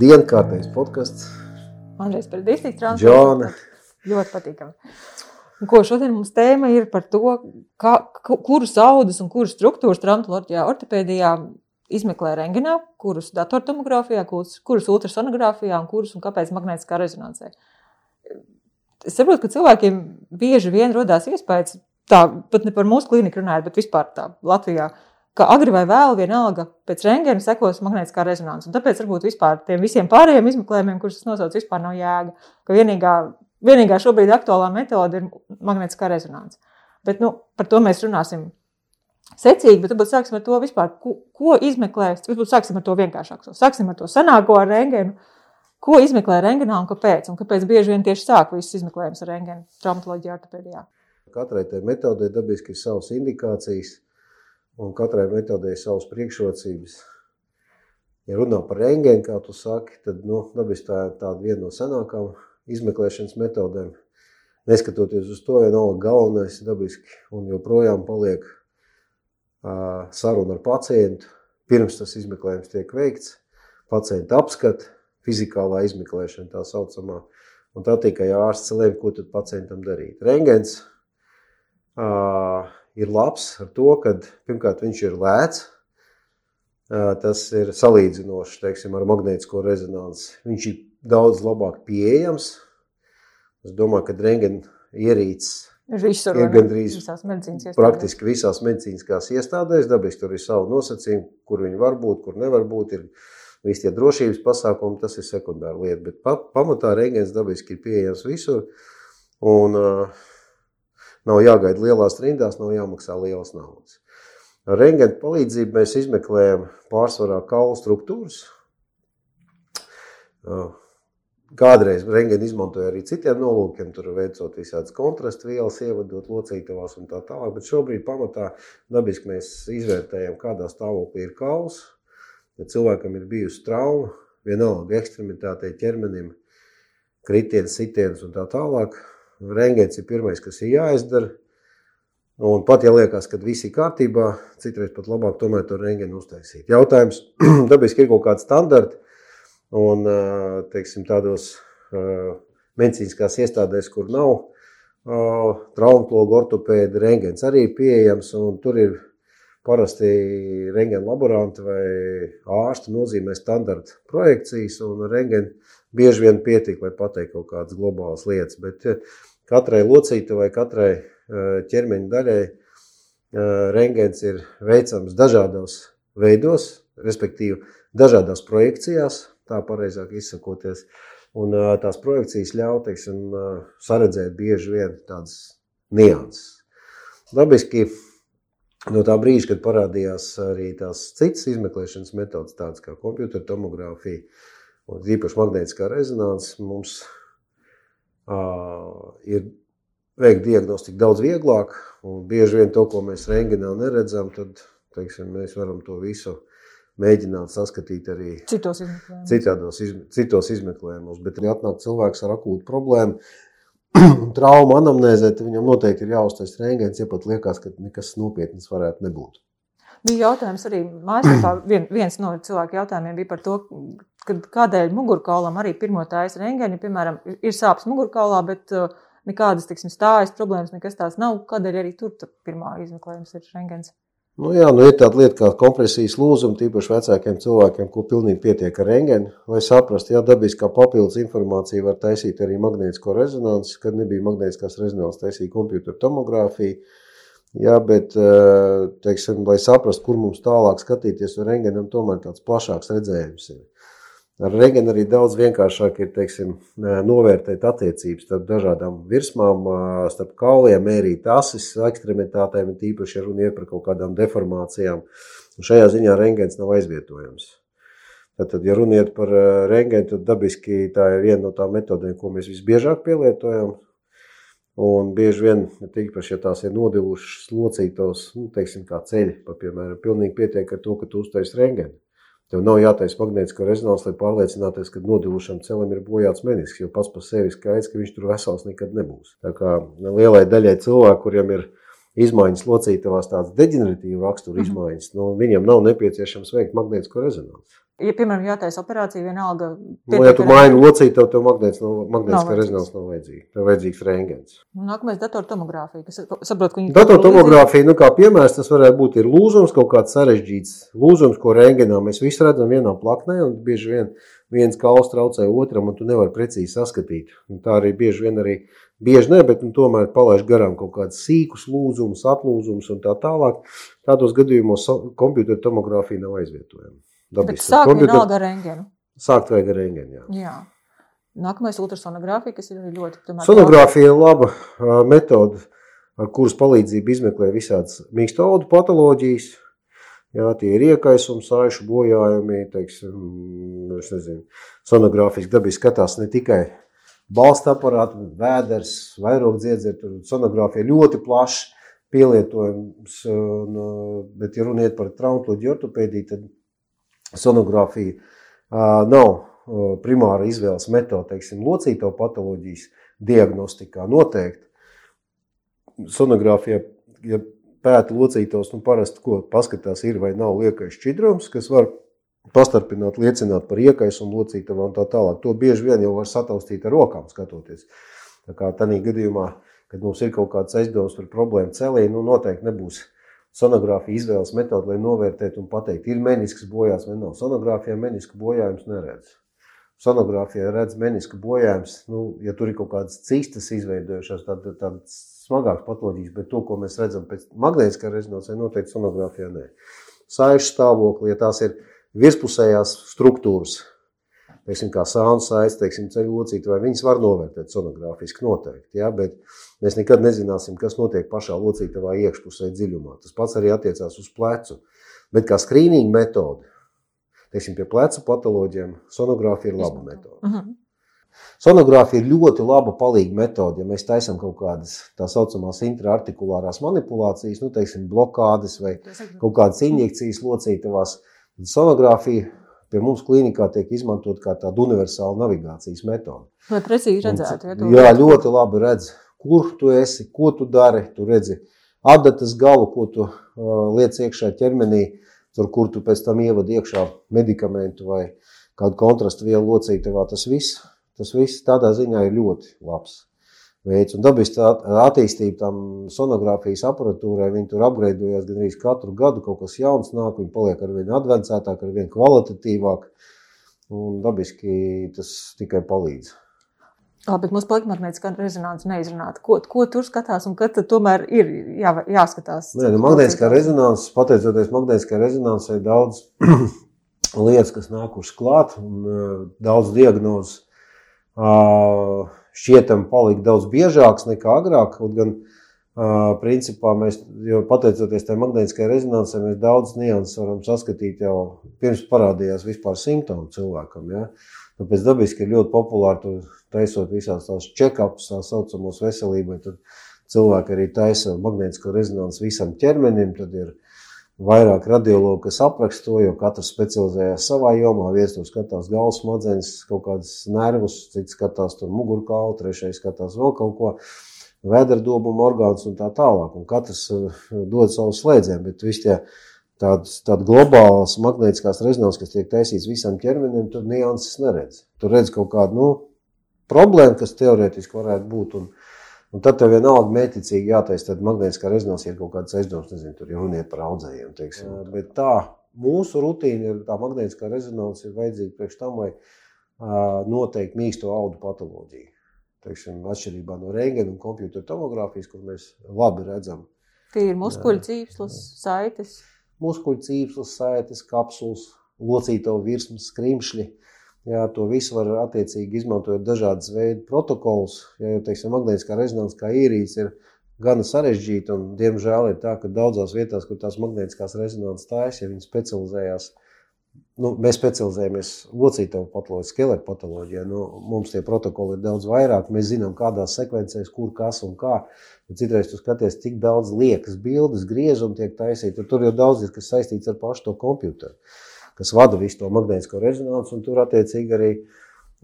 Labdien, kārtējs podkasts. Andrejs par distriktu transportu. Ļoti patīkami. Ko šodien mums tēma ir par to, kā, ku- kuras audas un kuras struktūras traumatoloģijā, ortopēdijā izmeklē rengenā, kurus datortomogrāfijā, kurus, kurus ultrasonogrāfijā un kurus un kāpēc magnētiskā rezonansē. Es saprotu, ka cilvēkiem bieži vien rodās iespējas, tā pat ne par mūsu klīniku runājot, bet vispār tā Latvijā, ka agri vai vēl vienalga pēc rengena sekos magnētiskā rezonanse. Un tāpēc varbūt vispār tiem visiem pārējiem izmeklējumiem, kurus es nosaucu, vispār nav jēga. Ka vienīgā, vienīgā šobrīd aktuālā metode ir magnētiskā rezonanse. Bet nu, par to mēs runāsim secīgi, bet varbūt sāksim ar to vispār, ko, ko izmeklēt. Varbūt sāksim ar to vienkāršāko. Sāksim ar to senāko ar rengenu. Ko izmeklē rengenā un kāpēc? Un kāpēc bieži vien tieši sāk visus izmeklējumus ar rengenu traumatoloģijā, ortopēdijā? Katrai tai metodei dabiski ir savas indikācijas, un katrai metodei savas priekšrocības. Ja runā par rengēnu, kā tu saki, tad nu, dabiski tā ir tāda viena no senākām izmeklēšanas metodēm. Neskatoties uz to, ja nav galvenais dabiski un joprojām paliek uh, saruna ar pacientu, pirms tas izmeklējums tiek veikts, pacienta apskata, fizikālā izmeklēšana tā saucamā, un tā tikai ārsts lēma, ko tad pacientam darīt. Rengens uh, ir labs ar to, ka pirmkārt viņš ir lēts, tas ir salīdzinoši teiksim, ar magnētisko rezonanci. Viņš ir daudz labāk pieejams. Es domāju, ka rengen ierīces Visur, Ir gandrīz visās medicīnas iestādēs. praktiski visās medicīniskās iestādēs. Dabiski tur ir savi nosacījumi, kur viņi var būt, kur nevar būt. Ir visi tie drošības pasākumi, tas ir sekundāra lieta. Bet pa, pamatā rengens dabiski ir pieejams visur. Un uh, nav jāgaida lielās rindās, nav jāmaksā lielas naudas. Ar rengena palīdzību mēs izmeklējam pārsvarā kaulu struktūras. Kādreiz rengeni izmantoja arī citiem nolūkiem, tur veicot visādas kontrastu vielas, ievadot locītavās un tā tālāk. Bet šobrīd pamatā dabiski mēs izvērtējam, kādā stāvoklī ir kauls. Ja cilvēkam ir bijusi trauma, vienalga ekstremitātei, ķermenim, kritiens, sitiens un tā tālāk, rengens ir pirmais, kas ir jāizdara. Un pat ja liekas, ka viss ir kārtībā, citreiz pat labāk tomēr to rengenu uztaisīt. Jautājums, dabiski ir kaut kādi standarti, un teiksim, tādos medicīniskās iestādēs, kur nav traumatologa, ortopēda, rengens arī ir pieejams, un tur ir parasti rengena laboranti vai ārsti nozīmē standarta projekcijas, un rengen bieži vien pietiek, lai pateiktu kaut kādas globālas lietas, bet katrai locīta vai katrai eh, ķermeņa daļai eh, rengens ir veicams dažādos veidos, respektīvi dažādās projekcijās, tā pareizāk izsakoties, un ā, tās projekcijas ļauj, teiksim, saredzēt bieži vien tādas nianses. Dabiski no tā brīža, kad parādījās arī tās citas izmeklēšanas metodas, tādas kā kompjutora tomogrāfija un īpaši magnētiskā rezonanse, mums ir veikt diagnostiku daudz vieglāk, un bieži vien to, ko mēs rengenā neredzam, tad teiksim, mēs varam to visu mēģināt saskatīt arī Citos izmeklējumos. citādos, izm- citos izmeklējumos. Bet, ja atnāk cilvēks ar akūtu problēmu, traumu anamnēzē, tad viņam noteikti ir jāuztais rēngens, ja pat liekas, ka nekas nopietnas varētu nebūt. Bija jautājums arī mājaslapā. Vien, viens no cilvēku jautājumiem bija par to, kad, kādēļ mugurkaulam arī pirmo tājas rengeni, piemēram, ir- ir sāpes mugurkaulā, bet uh, nekādas, tiksim, stājas problēmas, nekas tās nav. Kādēļ arī tur tā pirmā izmeklējums ir rengens? Nu, jā, nu ir tāda lieta kā kompresijas lūzuma, tīpaši vecākiem cilvēkiem, ko pilnīgi pietiek ar rengeni. Lai saprastu, ja dabiskā papildus informācija var taisīt arī magnētisko rezonanci, kad nebija magnētiskās rezonances, taisīja kompjutora tomogrāfiju. Jā, bet, eh, teiksim, lai saprastu, kur mums tālāk skatīties, ar rengenam tomēr tāds plašāks redzējums ir. Ar rengenu arī daudz vienkāršāk ir teiksim, eh, novērtēt attiecības starp dažādām virsmām, eh, starp kauliem, mērīt asis, ekstremitātēm, tīpaši, ja runa ir par kaut kādām deformācijām. Un šajā ziņā rengens nav aizvietojams. Tad, ja runa ir par eh, rengenu, tad dabiski tā ir viena no tām metodēm, ko mēs visbiežāk pielietojam. Un bieži vien, tīpaši, ja tās ir nodilušas locītos, nu, teiksim, kā ceļi, pa, piemēram, pilnīgi pietiek ar to, ka tu uztais rengenu. Tev nav jātaisa magnētiskā rezonanse, lai pārliecinātos, ka nodilušam celim ir bojāts menisks, jo pats par sevi skaidrs, ka viņš tur vesels nekad nebūs. Tā kā lielai daļai cilvēku, kuriem ir izmaiņas locītavās, tādas deģeneratīvas rakstura Mhm. izmaiņas, nu, viņiem nav nepieciešams veikt magnētisko rezonanci. Ja, piemēram, jātaisa operācija, vienalga. Nu, ja tu maini locīti, tev, tev magnētiskā no, magnētiskā rezonanse nav vajadzīga. Tev vajadzīgs rengens. Nākamais datortomogrāfija, kas saprot, ka viņi. Datortomogrāfija, nu kā piemērs, tas varētu būt ir lūzums, kaut kāds sarežģīts lūzums, ko rengenā mēs visi redzam vienā plaknē, un bieži vien viens kauls traucē otram, un tu nevari precīzi saskatīt. Un tā arī bieži vien arī, bieži ne, bet nu, tomēr palaiž garām kaut kādus sīkus lūzumus, atlūzumus un tā tālāk. Tādos gadījumos kompjutera tomogrāfija nav aizvietojama. Bet sāk vienalga ar rengenu. Sākt vajag ar rengenu, jā. jā. Nākamais ultrasonogrāfija, kas ir ļoti... Tomēr, Sonogrāfija ir laba metode, ar kuras palīdzību izmeklē visādas mīksto audu patoloģijas. Jā, tie ir iekaisumi, sāļu bojājumi, teiksim, es nezinu, sonogrāfiski dabiski skatās ne tikai balsta aparātu, vēders, vairogdziedzeri, tur sonogrāfija ļoti plaši pielietojums, un, bet ja runiet par traumatoloģiju ortopēdiju, tad sonogrāfija uh, nav uh, primāra izvēles metode, teiksim, locīto patoloģijas diagnostikā noteikti. Sonogrāfija, ja pēta locītos, nu parasti, ko paskatās, ir vai nav liekais šķidrums, kas var pastarpināt, liecināt par iekaisumu locītavā un tā tālāk. To bieži vien jau var sataustīt ar rokām skatoties. Tā kā tādā gadījumā, kad mums ir kaut kāds aizdoms par problēmu celī, nu noteikti nebūs uh, sonogrāfija izvēles metode, lai novērtētu un pateiktu, ir menisks bojāts vai nav. Sonogrāfijā menisku bojājums neredz. Sonogrāfijā redz menisku bojājums, nu, ja tur ir kaut kādas cistas izveidojušās, tad tāds smagāks patoloģijas, bet to, ko mēs redzam pēc magnētiskā rezonansē, noteikti sonogrāfijā nē. Saišu stāvokli, ja tās ir virspusējās struktūras, teiksim, kā sānu teiksim, ceļu locīti, vai viņas var novērtēt sonogrāfiski noteikti, ja, bet mēs nekad nezināsim, kas notiek pašā locītavā iekšpusē dziļumā. Tas pats arī attiecās uz plecu. Bet kā skrīninga metode, teiksim, pie plecu patoloģiem, sonogrāfija ir laba metode. Uh -huh. Sonogrāfija ir ļoti laba palīga metode, ja mēs taisām kaut kādas tā saucamās intraartikulārās manipulācijas, nu, teiksim, blokādes vai kaut kādas injekcijas locītavās. Sonogrāfija pie mums klīnikā tiek izmantot kā tāda universāla navigācijas metode. Vai precīzi redzēt? Ja jā, ļoti labi redz, kur tu esi, ko tu dari. Tu redzi adatas galu, ko tu uh, liec iekšā ķermenī, tur, kur tu pēc tam ievadi iekšā medikamentu vai kādu kontrastu vielu locītavā. Tas viss, tas viss tādā ziņā ir ļoti labs veids. Un dabiski attīstība tam sonogrāfijas aparatūrai, viņi tur apgraidojās gandrīz katru gadu, kaut kas jauns nāk, viņi paliek ar vien advancētāk, ar vien kvalitatīvāk, un dabiski tas tikai palīdz. Labi, bet mums plakmagnētiskā rezonanse neizrunāta. Ko, ko tur skatās un kad tomēr ir jā, jāskatās? Nē, nu, magnētiskā rezonanse, pateicoties magnētiskā rezonansē, daudz lietas, kas nākušas klāt un uh, daudz diagnozes. Uh, šķietam palika daudz biežāks nekā agrāk. Kaut gan, uh, principā, mēs, pateicoties tam magnētiskajai rezonansē, mēs daudz nianses varam saskatīt jau pirms parādījās vispār simptomu cilvēkam. Ja? Tāpēc dabiski ir ļoti populāri taisot visās tās check-ups, tā saucamos veselībai. Tad cilvēki arī taisa magnētisko rezonansu visam ķermenim. Tad ir vairāk radiologu, kas apraksta to, jo katrs specializējās savā jomā. Viens tur skatās galvas smadzenes, kaut kādas nervus, cits skatās tur mugurkaulu, trešais skatās vēl kaut ko, vēderdobumu orgāns un tā tālāk. Un katrs eh, dod savu slēdzienu, bet visi tie tādas tāda globālas magnētiskās rezonanses, kas tiek taisīts visam ķermenim, tur nianses neredz. Tur redz kaut kādu nu, problēmu, kas teorētiski varētu būt. Un, Un tad tev vienalga mēticīgi jātaisa, tad magnētiskā rezonanse ir kaut kāds aizdoms, nezinu, tur jau runiet par audzējiem, teiksim. Jā. Bet tā, mūsu rutīna ir tā magnētiskā rezonanse ir vajadzīga priekš tam, lai uh, noteikti mīksto audu patoloģiju. Teiksim, atšķirībā no rengena un kompjutera tomogrāfijas, kur mēs labi redzam. Tie ir muskuļu cīpslas, saites. Muskuļu cīpslas, saites, kapsulas, locīto virsmas, skrimšļi. Jā, to visu var attiecīgi izmantot dažādas veidu protokolus. Ja jau teiksim, magnētiskā rezonanse kā īrijas ir gana sarežģīta, un diemžēl ir tā, ka daudzās vietās, kur tās magnētiskās rezonanses tājas, ja viņi specializējās, nu, mēs specializējamies locītavu patoloģiju, skeletu patoloģijā, nu, mums tie protokoli ir daudz vairāk, mēs zinām, kādās sekvencēs, kur, kas un kā. Bet citreiz tu skaties, cik daudz liekas bildes, griezumu tiek taisīti, tur jau daudz ir, kas saistīts ar pašu to komputeru kas vada visu to magnētisko rezonanci, un tur attiecīgi arī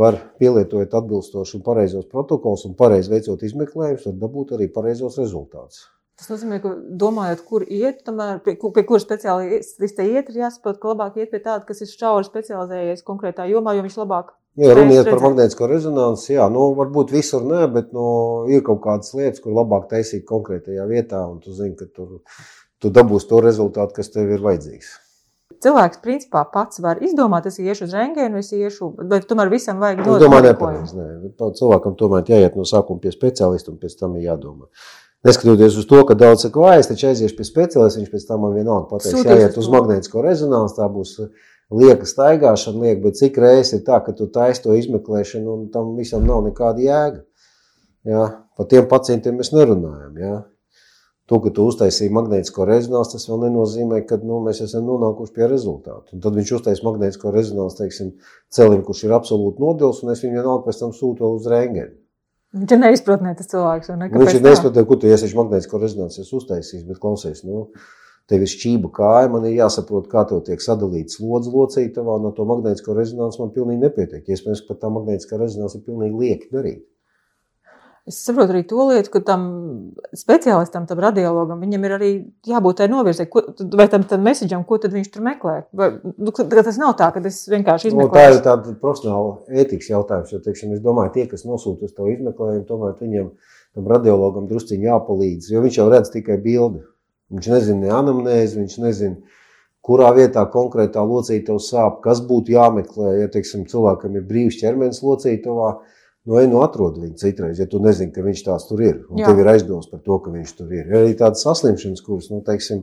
var pielietojot atbilstoši un pareizos protokols un pareizi veicot izmeklējumus, var dabūt arī pareizos rezultātus. Tas nozīmē, ka domājot, kur iet, tomēr pie, pie kura speciālista iet, ir jāsaprot, ka labāk iet pie tāda, kas ir šauri specializējies konkrētā jomā, jo viņš labāk. Jā, runa iet par magnētisko rezonanci. Jā, nu, varbūt visur nē, bet nu, ir kaut kādas lietas, kur labāk taisīt konkrētajā vietā, un tu zini, ka tur tu dabūsi to rezultātu, kas tev ir vajadzīgs cilvēks principā pats var izdomāt, es iešu uz rengēnu, es iešu, bet tomēr visam vajag dot. Es domāju, nepareizi. Nē. Cilvēkam tomēr jāiet no sākuma pie speciālista un pēc tam ir jādomā. Neskatoties uz to, ka daudz saka, vai es taču aiziešu pie speciālista, viņš pēc tam man vienalga pateiks, Sūtīs jāiet uz magnētisko rezonansu, tā būs lieka staigāšana, lieka, bet cik reizes ir tā, ka tu taisi to izmeklēšanu un tam visam nav nekāda jēga. Jā, par tiem pacientiem mēs nerunājam. Jā. To, ka tu uztaisīji magnētisko rezonanci, tas vēl nenozīmē, ka nu, mēs esam nonākuši pie rezultātu. Un tad viņš uztaisīja magnētisko rezonanci, teiksim, celim, kurš ir absolūti nodils, un es viņu vienalga pēc tam sūtu uz rēngeni. Viņš ir neizpratnē tas cilvēks. Ne? Nu, viņš ir neizpratnē, kur tu esi magnētisko rezonanci uztaisījis, bet klausies, nu, tev ir šķība kāja, man ir jāsaprot, kā tev tiek sadalīts slodzi locītavā, no to magnētisko rezonanci man pilnīgi nepietiek. Iespējams, ka tā magnētiskā rezonanci ir pilnīgi lieki darīt. Es saprotu arī to lietu, ka tam speciālistam, tam radiologam, viņam ir arī jābūt tādai novirzē, ko, vai tam, tam mēsīģam, ko tad viņš tur meklē. Vai, nu, tas nav tā, ka es vienkārši izmeklēju. Nu, tā ir tāda profesionāla ētikas jautājums, jo, teiksim, es domāju, tie, kas nosūta uz to izmeklējumu, tomēr viņam, tam radiologam drusciņi jāpalīdz, jo viņš jau redz tikai bildi. Viņš nezina ne anamnēzi, viņš nezina, kurā vietā konkrētā locītava sāp, kas būtu jāmeklē, ja, teiksim, cilvēkam ir brīvs ķermenis locītavā, Nu, ej, nu, atrod viņu citreiz, ja tu nezini, ka viņš tās tur ir. Un Jā. tev ir aizdoms par to, ka viņš tur ir. Ir arī tādas saslimšanas, kuras, nu, teiksim,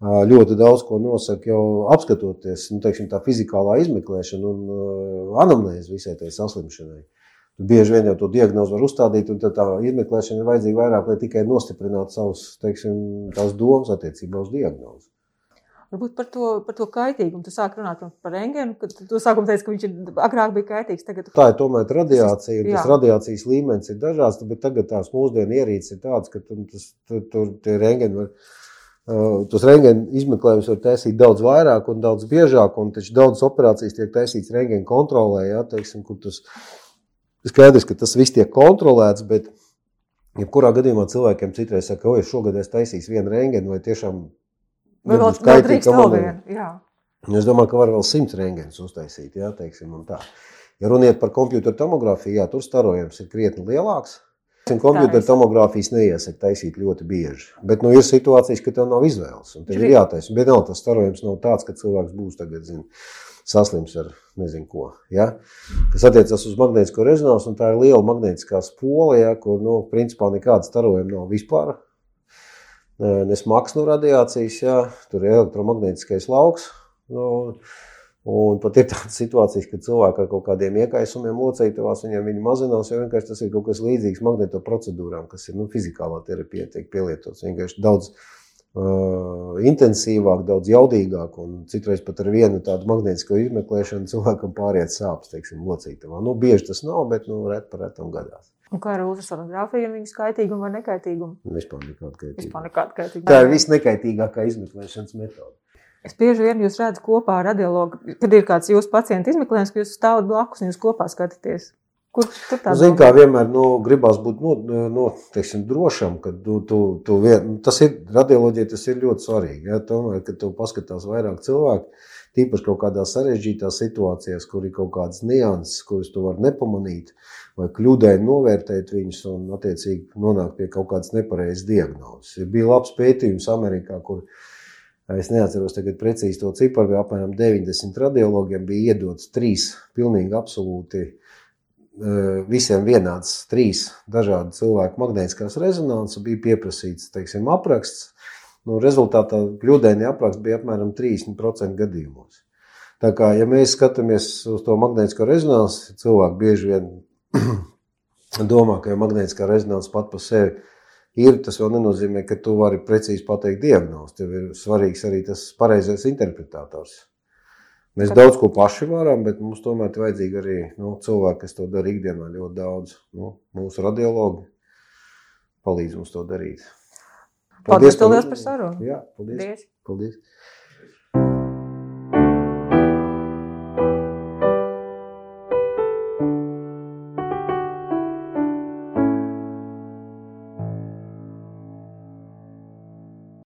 ļoti daudz ko nosaka jau apskatoties, nu, teiksim, tā fizikālā izmeklēšana un anamnēze visai tai saslimšanai. Bieži vien jau to diagnozi var uzstādīt, un tā izmeklēšana ir vajadzīga vairāk, lai tikai nostiprinātu savus, teiksim, tās domas attiecībā uz diagnozi. Varbūt par to, par to kaitīgumu. Tu sāki runāt par rengēnu, kad tu sākumā teici, ka viņš ir agrāk bija kaitīgs. Tagad... Tā ir tomēr radiācija, un tas radiācijas līmenis ir dažāds, bet tagad tās mūsdienu ierīces ir tādas, ka tu, tas, tu, tur tie rengēni var. Uh, tos rengēnu izmeklējumus var taisīt daudz vairāk un daudz biežāk, un taču daudzas operācijas tiek taisītas rengēnu kontrolē, ja, teiksim, kur tas skaidrs, ka tas viss tiek kontrolēts, bet jebkurā gadījumā cilvēkiem citreiz saka, oi, šogad es taisīšu vienu rengēnu, vai tiešām Vai vēl, vēl drīkst vēl vienu? Es domāju, ka var vēl simts rengens uztaisīt, jā, teiksim, un tā. Ja runiet par kompjuteru tomogrāfiju, jā, tur starojums ir krietni lielāks. Kompjuteru tomogrāfijas neiesaka taisīt ļoti bieži. Bet nu, ir situācijas, ka tev nav izvēles. Tev ir jātaisa. Bet nav tas starojums nav tāds, ka cilvēks būs tagad, zin, saslims ar nezinu ko. Ja? Kas attiecas uz magnētisko rezonansu, un tā ir liela magnētiskā spola, ja, kur, nu, principā nekāda starojuma nav vispār nesmags no radiācijas, jā, tur ir elektromagnētiskais lauks. Nu, un pat ir tādas situācijas, kad cilvēki ar kaut kādiem iekaisumiem locītavās, viņiem viņi mazinās, jo vienkārši tas ir kaut kas līdzīgs magneto procedūrām, kas ir nu, fizikālā terapija tiek pielietots. Vienkārši daudz uh, intensīvāk, daudz jaudīgāk, un citreiz pat ar vienu tādu magnētisko izmeklēšanu cilvēkam pāriet sāpes, teiksim, locītavā. Nu, bieži tas nav, bet nu, ret par retam gadās. Un kā ar ultrasonogrāfiju, viņas kaitīgumu vai nekaitīgumu? Vispār nekāda kaitīguma. Vispār nekāda kaitīguma. Tā ir visnekaitīgākā izmeklēšanas metode. Es bieži vien jūs redzu kopā ar radiologu, kad ir kāds jūsu pacienta izmeklējums, ka jūs stāvat blakus un jūs kopā skatāties. Kur tur tā? Zini, kā vienmēr nu, gribās būt no, no, teiksim, drošam, ka tu, tu, tu vien, nu, tas ir radioloģija, tas ir ļoti svarīgi. Ja? Tomēr, kad tu paskatās vairāk cilvēku, tīpaši kaut kādās sarežģītās situācijās, kur ir kaut kādas nianses, kuras tu vari nepamanīt, vai kļūdaini novērtēt viņus un, attiecīgi, nonākt pie kaut kādas nepareizas diagnozes. Bija labs pētījums Amerikā, kur es neatceros tagad precīzi to ciparu, bet apmēram 90 radiologiem bija iedots trīs pilnīgi absolūti e, visiem vienāds trīs dažādi cilvēku magnētiskās rezonanses, bija pieprasīts, teiksim, apraksts. Nu, rezultātā kļūdaini apraksts bija apmēram 30% gadījumos. Tā kā, ja mēs skatāmies uz to magnētisko rezonanci, cilvēki bieži vien domā, ka magnētiskā rezonanse pat par sevi ir, tas vēl nenozīmē, ka tu vari precīzi pateikt diagnozi. Tev ir svarīgs arī tas pareizais interpretators. Mēs Kad... daudz ko paši varam, bet mums tomēr ir vajadzīgi arī nu, cilvēki, kas to dara ikdienā ļoti daudz. Nu, mūsu radiologi palīdz mums to darīt. Paldies, paldies, paldies par sarunu. Jā, paldies. paldies. paldies.